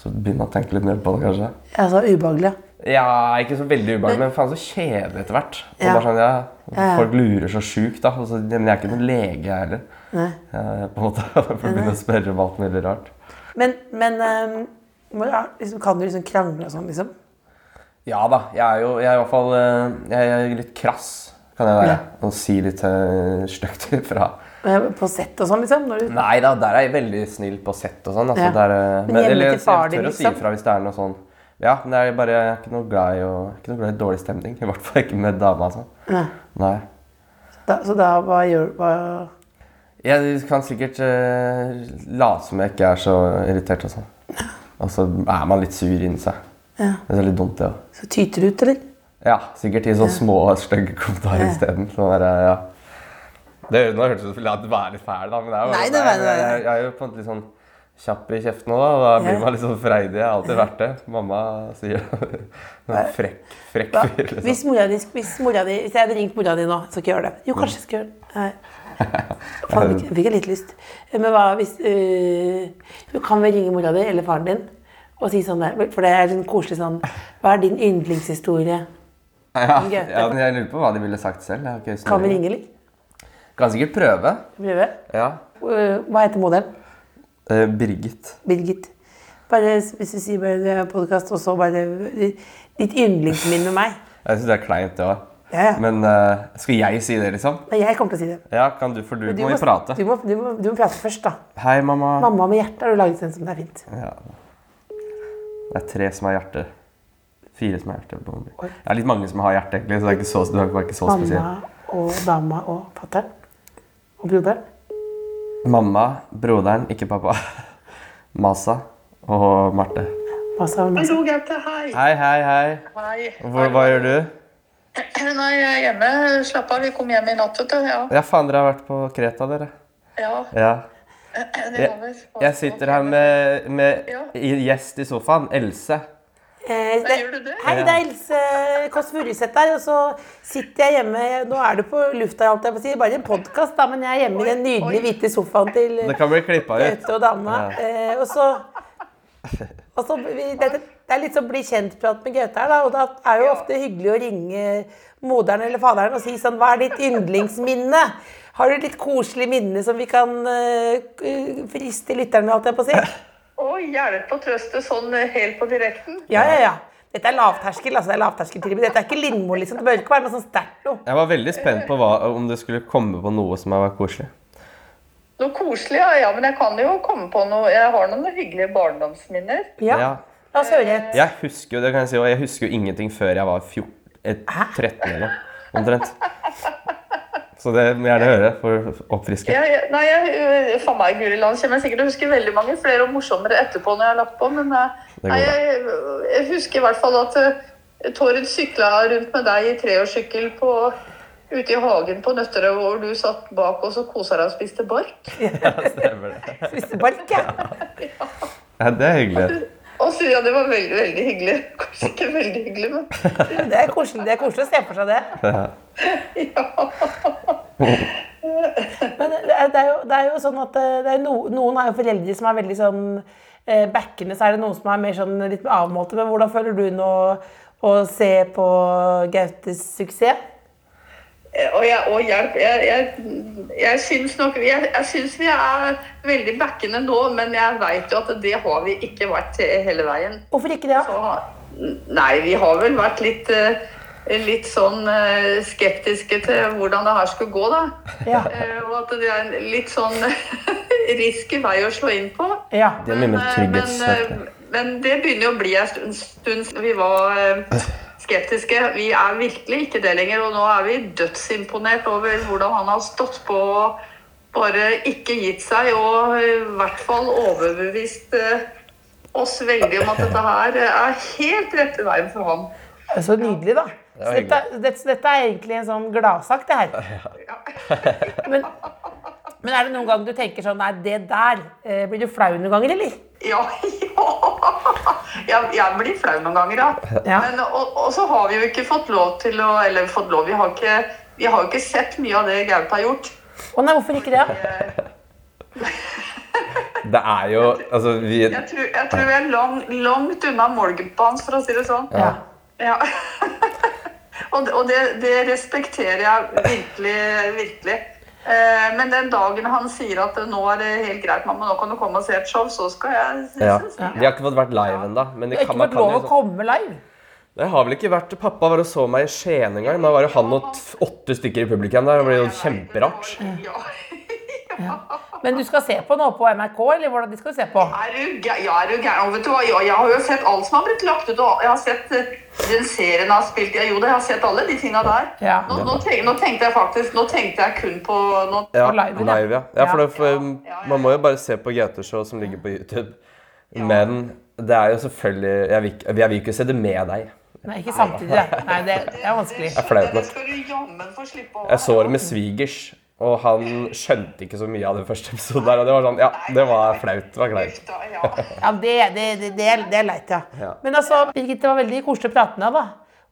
Så begynner jeg å tenke litt mer på det, kanskje. Altså ubehagelig. Ja, ikke så veldig ubehagelig, men faen så kjedelig etter hvert. Ja. sånn, ja, ja. Folk lurer så sjukt, da. Altså, men jeg er ikke noen lege, heller. Nei. Jeg, på en måte, for å begynne å spørre om alt mulig rart. Men, men um, ja, liksom, kan du liksom krangle og sånn, liksom? Ja da. Jeg er jo jeg er i hvert fall eh, jeg er litt krass, kan jeg være. Og si litt uh, stygt ifra. Eh, På sett og sånn, liksom? Du, Nei da, der er jeg veldig snill på sett og sånn. Altså, Ja. der, men, Men hjemme eller, jeg din, tør å si liksom? ifra hvis det er noe sånn Ja, men jeg er bare jeg er ikke noe glad i og, ikke noe glad i dårlig stemning. I hvert fall ikke med dama. Altså. Nei. Nei. da, så da, hva gjør hva, Jeg kan sikkert uh, late som jeg ikke er så irritert og sånn. Og så er man litt sur inni seg. Ja. Det er litt dumt, det òg. Så tyter du ut, eller? Ja, sikkert i sånne små, stygge kommentarer Ja. isteden. Sånn der, ja. Det, nå hørtes det ut som at du er litt fæl, da, men det er jo, Nei, det var- det jeg, jeg, jeg er jo på en måte litt sånn kjapp i kjeften nå, da. og Da blir Ja. man litt sånn freidig. Jeg har alltid vært det. Mamma sier frekk, frekk fyr. Liksom. Hvis, mora di, hvis, mora di, hvis jeg hadde ringt mora di nå, så jeg gjøre det. Jo, kanskje jeg skal gjøre det. Nei. Faen, fikk- fikk jeg litt lyst. Men hva hvis øh, Du kan vel ringe mora di eller faren din og si sånn der, for det er sånn koselig sånn Hva er din yndlingshistorie? Ja, ja, jeg lurer på hva de ville sagt selv. Okay, Kan vi ringe, eller? Kan sikkert prøve. Prøve? Ja. Øh, Hva heter modellen? Eh, Birgit. Birgit. Bare hvis du sier bare podkast, og så bare ditt yndlingsminne med meg. Jeg syns det er kleint, det òg. Ja, ja. Men uh, skal jeg si det, liksom? Nei, jeg kommer til å si det. Ja, kan du, for du, du må jo prate. Du må, du, må, du må prate først, da. Hei, mamma. Mamma med hjerte har du laget en som det er fint. Ja. Det er tre som har hjerte. Fire som har hjerte. Det er litt mange som har hjerte, egentlig, så det er ikke så, det er ikke så spesielt. Mamma og dama og fatter'n. Og broderen. Mamma, broderen, ikke pappa. Masa og Marte. Masa og Masa. Hallo, Gaute. Hei. Hei, hei, hei. Hei. Hvor, hva gjør du? Nei, jeg er hjemme. Slapp av. Vi kom hjem i natt, vet du. Ja. Ja, faen, dere har vært på Kreta, dere. ja. Ja. Jeg, Jeg sitter her med, med Ja. gjest i sofaen, Else. Eh, Hva gjør du det? Hei, det er Else Kåss Furuseth her. Og så sitter jeg hjemme Nå er du på lufta, holdt jeg på å si. Bare en podkast, da, men jeg er hjemme i den nydelige hvite sofaen til Det. Gaute og dama. Eh, og så og så, vi, det, det er litt sånn bli kjent-prat med Gaute her, da. Og da er jo ofte hyggelig å ringe moderen eller faderen og si sånn Hva er ditt yndlingsminne? Har du et litt koselig minne som vi kan uh, friste med holdt jeg på å si? Å, hjelpe og trøste sånn eh, helt på direkten. Ja, ja, ja. Dette er lavterskel. altså det er lavterskeltilbud. Dette er ikke Lindmo, liksom. Det bør ikke være noe sånn sterkt noe. Jeg var veldig spent på hva, om det skulle komme på noe som har vært koselig. Noe koselig, ja. ja. Men jeg kan jo komme på noe Jeg har noen hyggelige barndomsminner. Ja. Ja. La oss høre et. Jeg husker jo det kan jeg si, og jeg husker jo ingenting før jeg var 14, eh, 13 eller noe. Omtrent. Så det må jeg gjerne høre for å oppfriske. Ja, ja, nei, jeg, øh, faen meg, Guri land kommer jeg sikkert til å huske veldig mange flere og morsommere etterpå når jeg har lagt på, men øh, nei, jeg, jeg husker i hvert fall at øh, Tord sykla rundt med deg i treårssykkel på ute i hagen på Nøtterøy, hvor du satt bak oss og kosa deg og spiste bark. Ja, Stemmer det. Spiste bark, ja. Ja, det er hyggelig. Og så, ja, det var veldig, veldig hyggelig. Kanskje ikke veldig hyggelig, men Det er koselig, det er koselig å se for seg det. Men det er, jo, det er jo sånn at eh, det er no, noen er jo foreldre som er veldig sånn eh, backende, så er det noen som er mer sånn litt avmålte. Men hvordan føler du nå å se på Gautes suksess? Og, jeg, og hjelp. Jeg, jeg, jeg syns nok jeg, jeg syns vi er veldig backende nå, men jeg veit jo at det har vi ikke vært hele veien. Hvorfor ikke det? Så, nei, vi har vel vært litt, eh, litt sånn eh, skeptiske til hvordan det her skulle gå, da. Ja. Eh, Og at det er en litt sånn risky vei å slå inn på. Ja. Det er mye mer Men, eh. Men, eh, men det begynner jo å bli en stund, siden vi var eh, skeptiske. Vi er virkelig ikke det lenger, og nå er vi dødsimponert over hvordan han har stått på og bare ikke gitt seg, og i hvert fall overbevist eh, oss veldig om at dette her er helt rette veien for ham. Så nydelig, da. Så dette, dette, dette er egentlig en sånn gladsak, det her. Men, men er det noen gang du tenker sånn Nei, det der eh, Blir du flau noen ganger, eller? Ja, ja. Jeg, jeg blir flau noen ganger, ja. Ja. Men, og, og så har vi jo ikke fått lov til å Eller fått lov, vi har ikke, vi har ikke sett mye av det Gaute har gjort. Å nei, hvorfor ikke det? Det er jo Altså, vi Jeg tror, jeg tror vi er lang, langt unna målgruppa hans, for å si det sånn. Ja. Ja. og det, og det, det respekterer jeg virkelig, virkelig. Eh, Men den dagen han sier at nå er det helt greit, mamma, nå kan du komme og se et show, så skal jeg ja. De har ikke fått vært live ennå. Men det er kan, ikke fått lov å komme live. Det har vel ikke vært Pappa var og så meg i Skien en gang. Da var det han og åtte stykker i publikum der. Det ble jo kjemperart. Ja. Men du skal se på noe på NRK, eller hvordan de skal se på? Er du gæ- ja, er du gæren? Vet du hva, ja, jeg har jo sett alt som har blitt lagt ut. og Jeg har sett eh, den serien jeg har spilt i. Jo, det, jeg har sett alle de tinga der. Ja. Nå, nå, tenk, nå tenkte jeg faktisk Nå tenkte jeg kun på nå, Ja, live, live, ja. ja for, det, for Ja, ja, ja. Man må jo bare se på GT-show som ligger på YouTube. Men det er jo selvfølgelig Jeg vil, jeg vil ikke se det med deg. Nei, ikke samtidig. Nei, det, det er vanskelig. Det det, det, Det skal du jammen få slippe å Jeg så det med svigers, og han skjønte ikke så mye av den første episoden der. Og det var sånn Ja, det var flaut. Det var kleint. Ja. Ja, det, det, det, det, er, det er leit, ja. Ja. Men altså, Birgit, det var veldig koselig å prate med deg, da.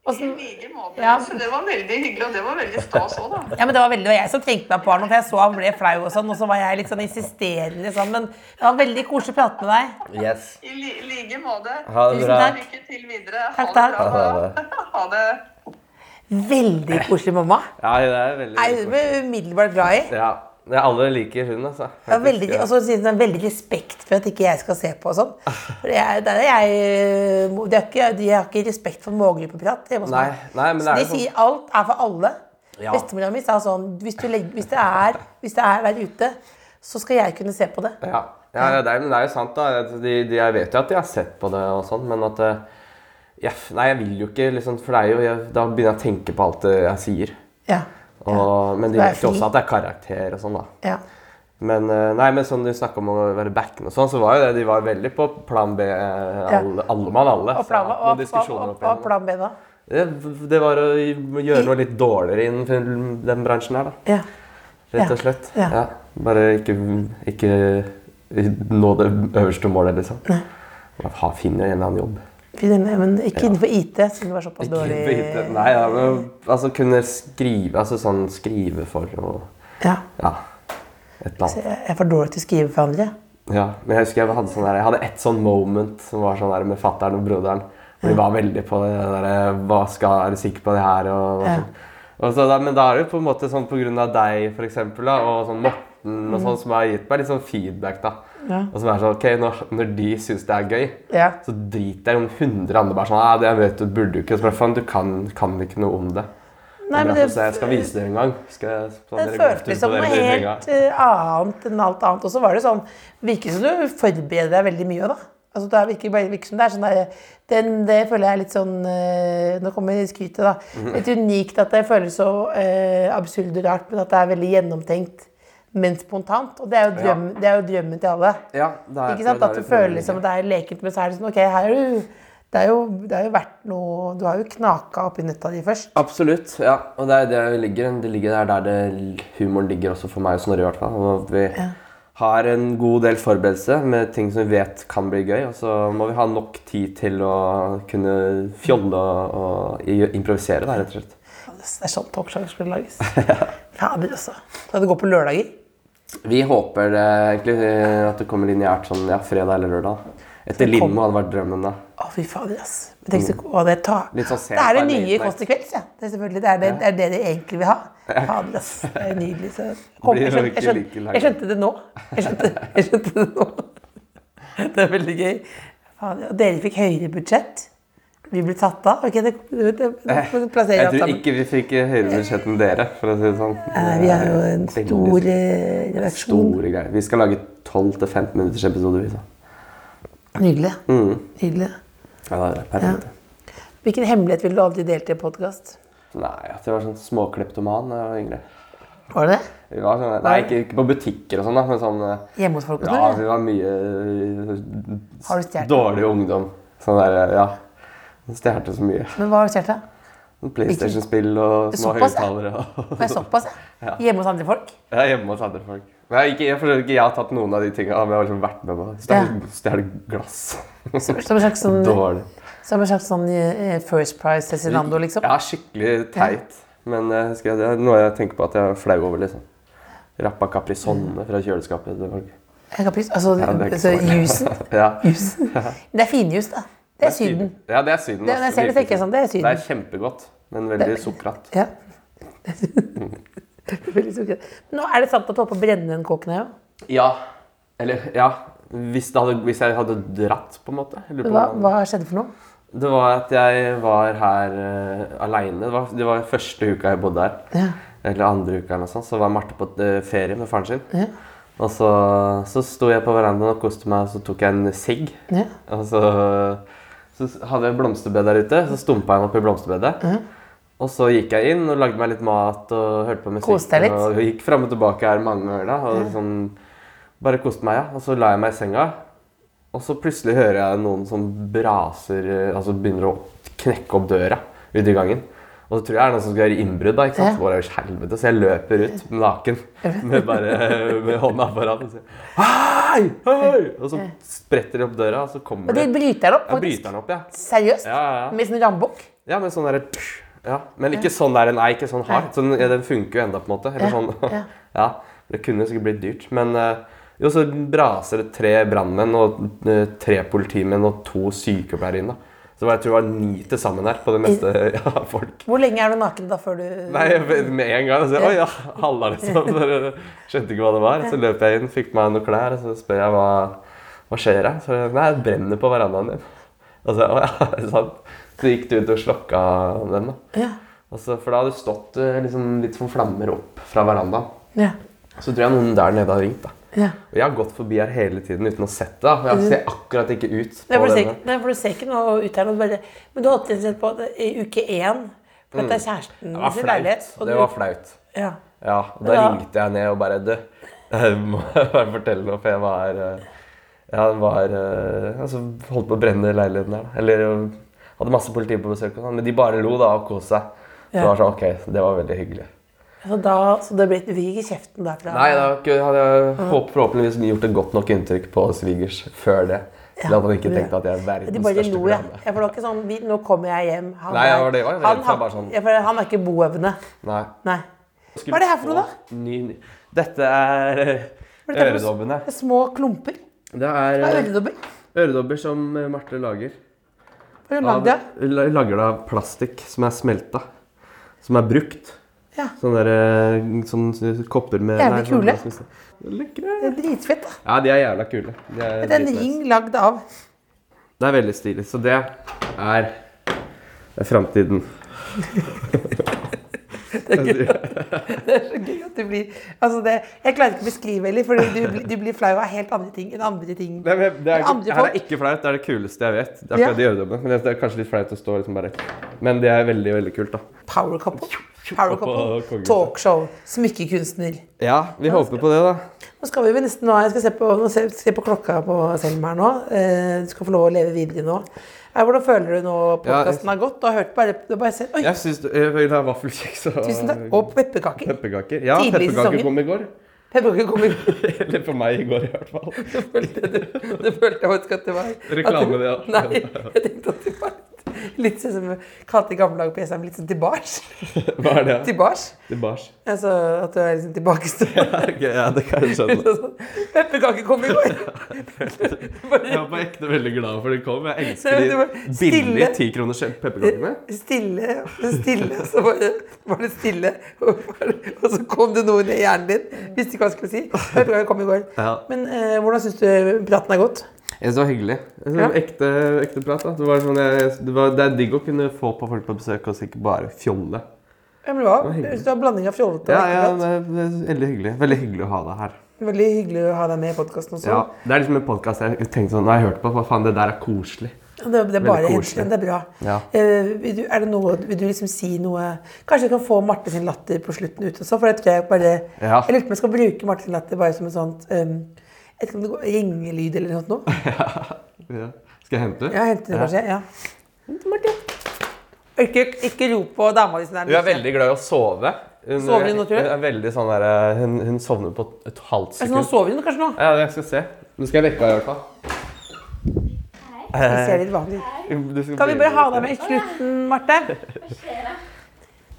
I like måte. Ja. Så det var veldig hyggelig, og det var veldig stas òg, da. Ja, men Det var veldig, var jeg som trengte meg på han, for jeg så han ble flau, og sånn, og så var jeg litt sånn insisterende. Sånn, men det var veldig koselig å prate med deg. Yes. I li like måte. Ha det bra. takk. Lykke til videre. Takk, ha det takk. bra. Ha det. Veldig koselig mamma. Ja, det er veldig koselig. Jeg ble umiddelbart glad i. Ja. Det er alle liker hun, altså. Ja, veldig, og så sier hun veldig respekt for at ikke jeg skal se på og sånn. For jeg, der er jeg, de, har ikke, de har ikke respekt for målgruppeprat. hjemme hos Nei, meg. nei, men det Så er de sånn sier alt er for alle. Ja. Bestemora mi sa sånn hvis, du legger, hvis, det er, hvis det er der ute, så skal jeg kunne se på det. Ja, ja ja, det, er, det er jo sant, da. De, de, jeg vet jo at de har sett på det og sånn, men at eh, ja, Nei, jeg vil jo ikke liksom For det er jo jeg, Da begynner jeg å tenke på alt det jeg sier. Ja. Og, men de vet jo også at det er karakter og sånn, da. ja. Men eh, nei, men sånn du snakka om å være backen og sånn, så var jo det De var veldig på plan B, eh, alle, alle mann alle. Og plan, og, og, og, plan B, da? Det, det var å gjøre noe litt dårligere innen den bransjen her, da. Ja. Rett og slett. Ja. Ja. Bare ikke, ikke nå det øverste målet, liksom. Nei. Ha, finner en eller annen jobb. Men ikke innenfor IT, siden det var såpass Ikke dårlig. IT. Nei, ja, men altså kunne skrive Altså sånn skrive for og Ja. Ja. Et eller annet. Jeg er for dårlig til å skrive for andre. Ja, men jeg husker jeg hadde, sånn der, jeg hadde et sånn moment som var sånn der med fattern og broderen. Hvor de var veldig på det der Hva skal Er du sikker på det her? Og, og Ja. sånn. så, men da er det jo på en måte sånn på grunn av deg, for eksempel, da, og sånn Morten og sånn, som har gitt meg litt sånn feedback, da. Ja. Og som er sånn Ok, når, når de syns det er gøy, Ja. så driter jeg om hundre andre bare sånn Ja, det vet du, burde ikke. Så faen, du kan, kan ikke noe om det. Nei, men det, så jeg skal vise dere en gang. Skal jeg, sånn det føltes som noe helt eh, annet enn alt annet. Og så var det sånn Virker som du forbereder deg veldig mye, da. Altså, det virker, virker som det er sånn der, den, Det føler jeg er litt sånn eh, Nå kommer skrytet, da. Mhm. Litt unikt at det føles så eh, absurd og rart, men at det er veldig gjennomtenkt, men spontant. Og det er jo, Ja. det er jo drømmen til alle. Ja, er, Ikke sant? At du føler liksom at det er lekent, men så er det sånn Ok, her er du Det er jo, det er jo vært noe Du har jo knaka oppi nøtta di først. Absolutt. ja. Og det er det ligger. Det ligger der, der det, humoren ligger også for meg og Snorre. i hvert fall. Og vi vi har en god del forberedelse med ting som vi vet kan bli gøy. Og så må vi ha nok tid til å kunne fjolle og, og improvisere, da, rett og slett. Det er sånn talkshow skulle lages. Fader, altså. Skal det gå på lørdager? Vi håper det, egentlig eh, at det kommer lineært sånn ja, fredag eller lørdag. Etter limo hadde vært drømmen, da. Å, fy fader, ass. Tenk så, å, det, tar. Sånn det er det nye. Kåss til kvelds, ja. Det er selvfølgelig det er det, det er det de egentlig vil ha. Fader, ass. Det er nydelig. Så. Kom, jeg, skjønte, jeg, skjønte, jeg skjønte det nå. Jeg skjønte, jeg skjønte det nå. Det er veldig gøy. Fader, og dere fikk høyere budsjett. Vi blir tatt av. Ok, det, det, det, det plasserer Jeg tror ikke vi fikk høyere budsjett enn dere, for å si det sånn. Vi er jo en stor eh, redaksjon. Store greier. Vi skal lage 12-15 minutters episoder, vi. Nydelig. Mm. Nydelig. Ja, det er perfekt. Hvilken hemmelighet ville du aldri delt i en podkast? Nei, at jeg var sånn småkleptoman da jeg var yngre. Var det det? Var sånn, nei, ikke, ikke på butikker og sånn, men sånn eh, Hjemme hos folk Ja, sånn? vi var mye eh, Har du stjålet? dårlig ungdom. Sånn der, eh, ja. Stjal så mye. Men hva stjal hun? PlayStation-spill og små ja. høyttalere. er såpass, ja. Hjemme hos andre folk? Er hjemme hos andre folk. Men jeg, ikke, jeg ikke jeg har tatt noen av de tingene, men jeg har liksom vært med på det. Stjele glass. Som, som en slags sånn, Dårlig. som en slags sånn eh, First Prize Cezinando, liksom? Ja, skikkelig teit. Men jeg husker, det er noe jeg tenker på at jeg er flau over, liksom. Rappa Caprisonne fra kjøleskapet til folk. Jeg altså, Ja, altså jusen. Ja. jusen. Det er finjus, da. Det er Syden. Ja, det er Syden. Det- jeg ser det, ikke sånn, det er Syden. Det er kjempegodt, men veldig sukkerat. Ja. Veldig. Nå er det sant at du holdt på å brenne den kåken her òg. Ja. Eller, ja. Hvis, hadde, hvis jeg hadde dratt, på en måte. På Hva, hva skjedde for noe? Det var at jeg var her uh, aleine. Det, var- det var første uka jeg bodde her. Ja. Eller andre uka eller noe sånt. Så var Marte på eh, ferie med faren sin. Ja. Og så, så sto jeg på verandaen og koste meg, og så tok jeg en sigg. Ja. Og så, så hadde jeg blomsterbed der ute, så stumpa jeg meg opp i blomsterbedet. Og så gikk jeg inn og lagde meg litt mat og hørte på musikk. Og gikk fram og tilbake her mange ganger da. Og sånn, bare koste meg, ja. Og så la jeg meg i senga. Og så plutselig hører jeg noen som braser eh, Altså begynner å knekke opp døra ute i gangen. Og så tror jeg det er noen som skal gjøre innbrudd. da, ikke sant? Så bare, helvete, så jeg løper ut naken med bare med hånda foran og sier Hei! Hei! Og så spretter de opp døra, og så kommer Og de bryter den opp, Ja, bryter den opp, ja. Seriøst? Ja, ja, ja. Med sånn rambukk? Ja, men sånn derre ja. Men ikke sånn der, nei, ikke sånn hardt. Sånn, ja, den funker jo enda, på en måte. Eller sånn. ja. ja. Det kunne sikkert blitt dyrt. Men eh, jo, så braser det tre brannmenn og eh, tre politimenn og to sykepleiere inn. da. Så jeg tror det var ni til sammen her på det meste ja, folk. Hvor lenge er du naken da før du Nei, med en gang. Så, Oi, ja, halla, liksom. Så, Skjønte ikke hva det var. Så løp jeg inn, fikk meg noen klær, og så spør jeg hva, hva skjer her. Så nei, det brenner på verandaen din. Og så, å, ja, er det sant? Så gikk du ut og slokka den, da. Ja. Så, for da hadde det stått eh, liksom, litt som flammer opp fra verandaen. Ja. Så tror jeg noen der nede hadde ringt. da. Ja. Og jeg har gått forbi her hele tiden uten å sett det. Jeg ser akkurat ikke ut Nei, for du ser, nei, for du ser ikke noe ut her. Bare, men du holdt sett på det i uke én. For dette er kjæresten Mm. Det var sin leilighet. Det var flaut. Ja. Ja, og da Ja. ringte jeg ned og bare Du, jeg må bare fortelle noe, for jeg var eh, Jeg var eh, altså, holdt på å brenne leiligheten her. Eller eh, hadde masse politi på besøk, sånn, men de bare lo da og koste seg. Så Ja. det var sånn, ok, det var veldig hyggelig. Så, da, så det ble, du fikk ikke kjeften derfra? Nei, da hadde jeg håp, forhåpentligvis gjort et godt nok inntrykk på svigers før det. Ja, at han ikke tenkte at jeg er verdens største lo, ja. ja. For det var ikke sånn vi, 'Nå kommer jeg hjem'. Han, Nei, var det var det, han, han, sånn- ja, for han er ikke boøvende. Nei. Nei. Hva er det her for noe, da? Ny, ny. Dette er eh, øredobbene. Det små klumper. Det er Det er eh, øredobber. øredobber som eh, Marte lager. Hva har du lagd av? La- Lager det av plastikk som er smelta. Som er brukt. Ja. Sånne, der, eh, sånne kopper med Jævlig sånn- kule. Lekre. Det er dritfett. da. Ja, de er jævla kule. De er Det er en ring lagd av Det er veldig stilig. Så det er, det er framtiden. Det er så gøy at du blir altså det, Jeg klarer ikke å beskrive heller, for du, du blir flau av helt andre ting enn andre ting. Det er, det er, Andre her er ikke flaut. Det er det kuleste jeg vet. Det er Ja. de. Men det er kanskje litt flaut å stå liksom bare Men det er veldig, veldig kult, da. Power couple. Power couple. Talkshow. Smykkekunstner. Ja, vi håper på det, da. Nå skal vi vel nesten nå, jeg skal se på, nå se, se på klokka på Selma her nå. Eh, du skal få lov å leve videre nå. Eh, hvordan føler du nå podkasten har gått? Du har hørt bare, du bare sett, Oi, Jeg syns du jeg vil ha vaffelkjeks og tusen takk. Og pepperkaker. pepperkaker. Ja, Tidlig pepperkaker kom i går. Pepperkaker kom i går. Eller for meg i går, i hvert fall. Du følte jeg, det følte faktisk at det var Reklame, det, ja. Nei, jeg tenkte at det var litt, sånn som kalte i gamle dager på PC-en, litt sånn tilbars. Hva er det? Tilbars. Til bars. Altså at du er liksom tilbakestående. Ok, ja, det kan jeg skjønne. Sånn, Pepperkaker kom i går. Jeg var på ekte veldig glad for det kom. Jeg elsker de stille. billige tikroners pepperkakene. Stille, stille, og så var det, var det stille. Og, bare- og så kom det noe ned i hjernen din. Visste ikke hva jeg skulle si. Pepperkaker kom i går. Ja. Men eh, hvordan syns du praten er gått? Jeg var hyggelig. Jeg synes det ekte, ekte prat. Da. Det, var sånn jeg, det, var, det er digg å kunne få på folk på besøk og ikke bare fjolle. Ja, men hva? Hvis du har det var blanding av fjollete og Ja, ja, ekte prat. er veldig hyggelig. Veldig hyggelig å ha deg her. Veldig hyggelig å ha deg med i podkasten også. Ja, det er liksom en podkast jeg tenkte sånn, når jeg hørte på, hva faen, det der er koselig. Det, det er bare koselig. Det er bra. Ja. Uh, vil, du, er det noe, vil du liksom si noe Kanskje vi kan få Marte sin latter på slutten ut også? For det tror jeg bare Ja. Jeg lurer på om jeg skal bruke Marte sin latter bare som en sånt um, Jeg vet ikke om det går ringelyd eller noe sånt. Ja. Skal jeg hente? Ja, hente det kanskje. Ja. Martin. Ikke, ikke rop på dama di. Hun er veldig glad i å sove. Hun, Sover hun nå, tror du? Hun er veldig sånn der, hun, hun sovner på et halvt Altså, nå sekund. sover hun kanskje nå. Ja, jeg skal se. Nå skal jeg vekke henne i hvert fall. Hei. Jeg ser litt vanlig ut. Kan vi bare ha deg med i slutten, Marte?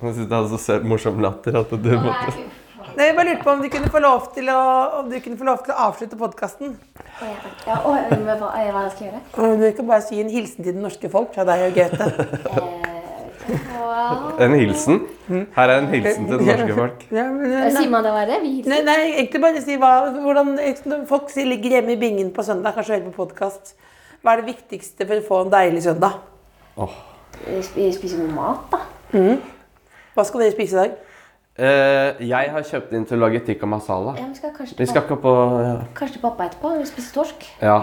Jeg synes det hadde så søt, morsom latter at du måtte Jeg bare lurte på om du kunne få lov til å, om du kunne få lov til å avslutte podkasten. Ja, og, hva, jeg skal jeg gjøre? Du kan bare si en hilsen til det norske folk fra deg og Gaute. Eh, wow. En hilsen. Her er en hilsen til det norske folk. Ja, men, Eh, Sier man det var det? Vi hilser. Nei, nei, egentlig bare si hva, hvordan folk ligger hjemme i bingen på søndag, kanskje hører på podkast. Hva er det viktigste for å få en deilig søndag? Vi Spise spiser god mat, da. Hva skal dere spise i dag? Eh, jeg har kjøpt inn til å lage tikka masala. Ja, vi skal kanskje Vi skal pappa, ikke på ja. kanskje til pappa etterpå. Vi spiser torsk. ja.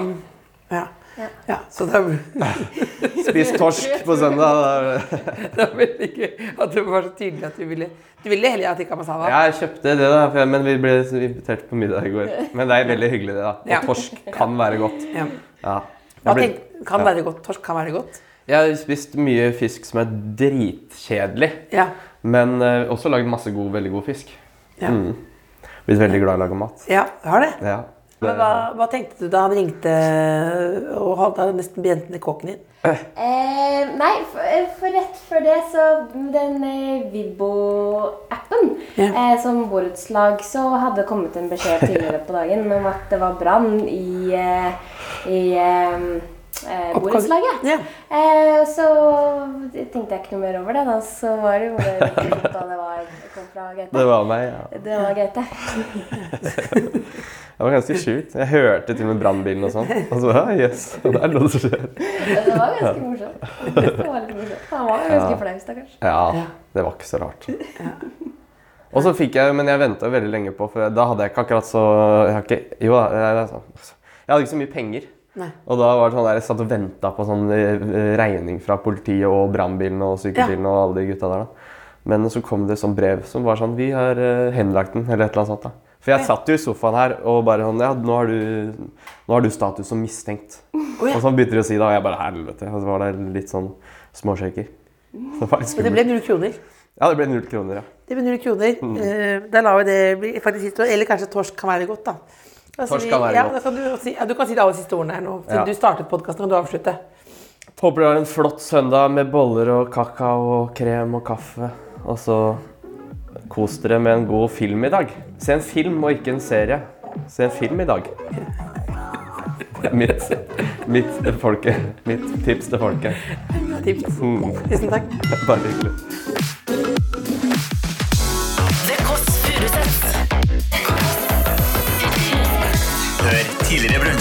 Ja. Ja. ja så det er, Spis torsk på søndag. da det- er veldig gøy at det var så tydelig at du ville Du ville heller ha tikka masala. Jeg kjøpte det, da, for- men vi ble invitert på middag i går. Men det er veldig hyggelig, det. da. Og Ja. torsk kan være godt. Ja. Ja. Hva Jeg, ble, tenk, kan være godt. Torsk kan være godt. Jeg har spist mye fisk som er dritkjedelig, Ja. men uh, også lagd masse god, veldig god fisk. Ja. Mm. Blitt veldig glad i å lage mat. ja, har det. Ja. Men hva, hva tenkte du da han ringte og hadde nesten brent ned kåken din? Eh, nei, for, for rett før det, så den eh, Vibbo-appen Ja. eh, som borettslag, så hadde det kommet en beskjed tidligere på dagen om at det var brann i, eh, i eh, borettslaget. Ja. Eh, så tenkte jeg ikke noe mer over det. Da så var det jo da det var, kom fra Det var meg, ja. Det var Gaute. Det var ganske sjukt. Jeg hørte til og med brannbilen og sånn. Og så, ja, yes, det er noe som skjer. Det var ganske morsomt. Det var litt morsomt. Han var ganske Ja. flau, stakkars. Ja, det var ikke så rart. Og så fikk jeg, men jeg venta veldig lenge på, for da hadde jeg ikke akkurat så jeg har ikke, Jo jeg, altså, jeg hadde ikke så mye penger. Nei. Og da var det sånn der, jeg satt og venta på sånn eh, regning fra politiet og brannbilen og sykebilen og alle de gutta der. da. Men så kom det sånn brev som var sånn Vi har eh, henlagt den, eller et eller annet sånt. da. For jeg satt jo i sofaen her og bare sånn Ja, nå har du, nå har du status som mistenkt. ja. Og så begynte de å si det, og jeg bare Helvete. Og så var det litt sånn småshaker. Det var litt Og det ble null kroner. Ja, det ble null kroner, ja. Det ble null kroner. Mm. da lar vi det bli faktisk. Eller kanskje torsk kan være godt, da. Torsk vi- kan være ja, godt. Kan du, si, ja, du kan si de aller siste ordene her nå. Siden Ja. du startet podkasten, kan du avslutte. Håper du har en flott søndag med boller og kakao og krem og kaffe. Og så kos dere med en god film i dag. Se en film og ikke en serie. Se en film i dag. Mitt, mitt, folke, mitt tips til folket. Tips. Mm, Tusen takk. bare hyggelig.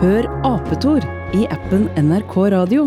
Hør Apetor i appen NRK Radio.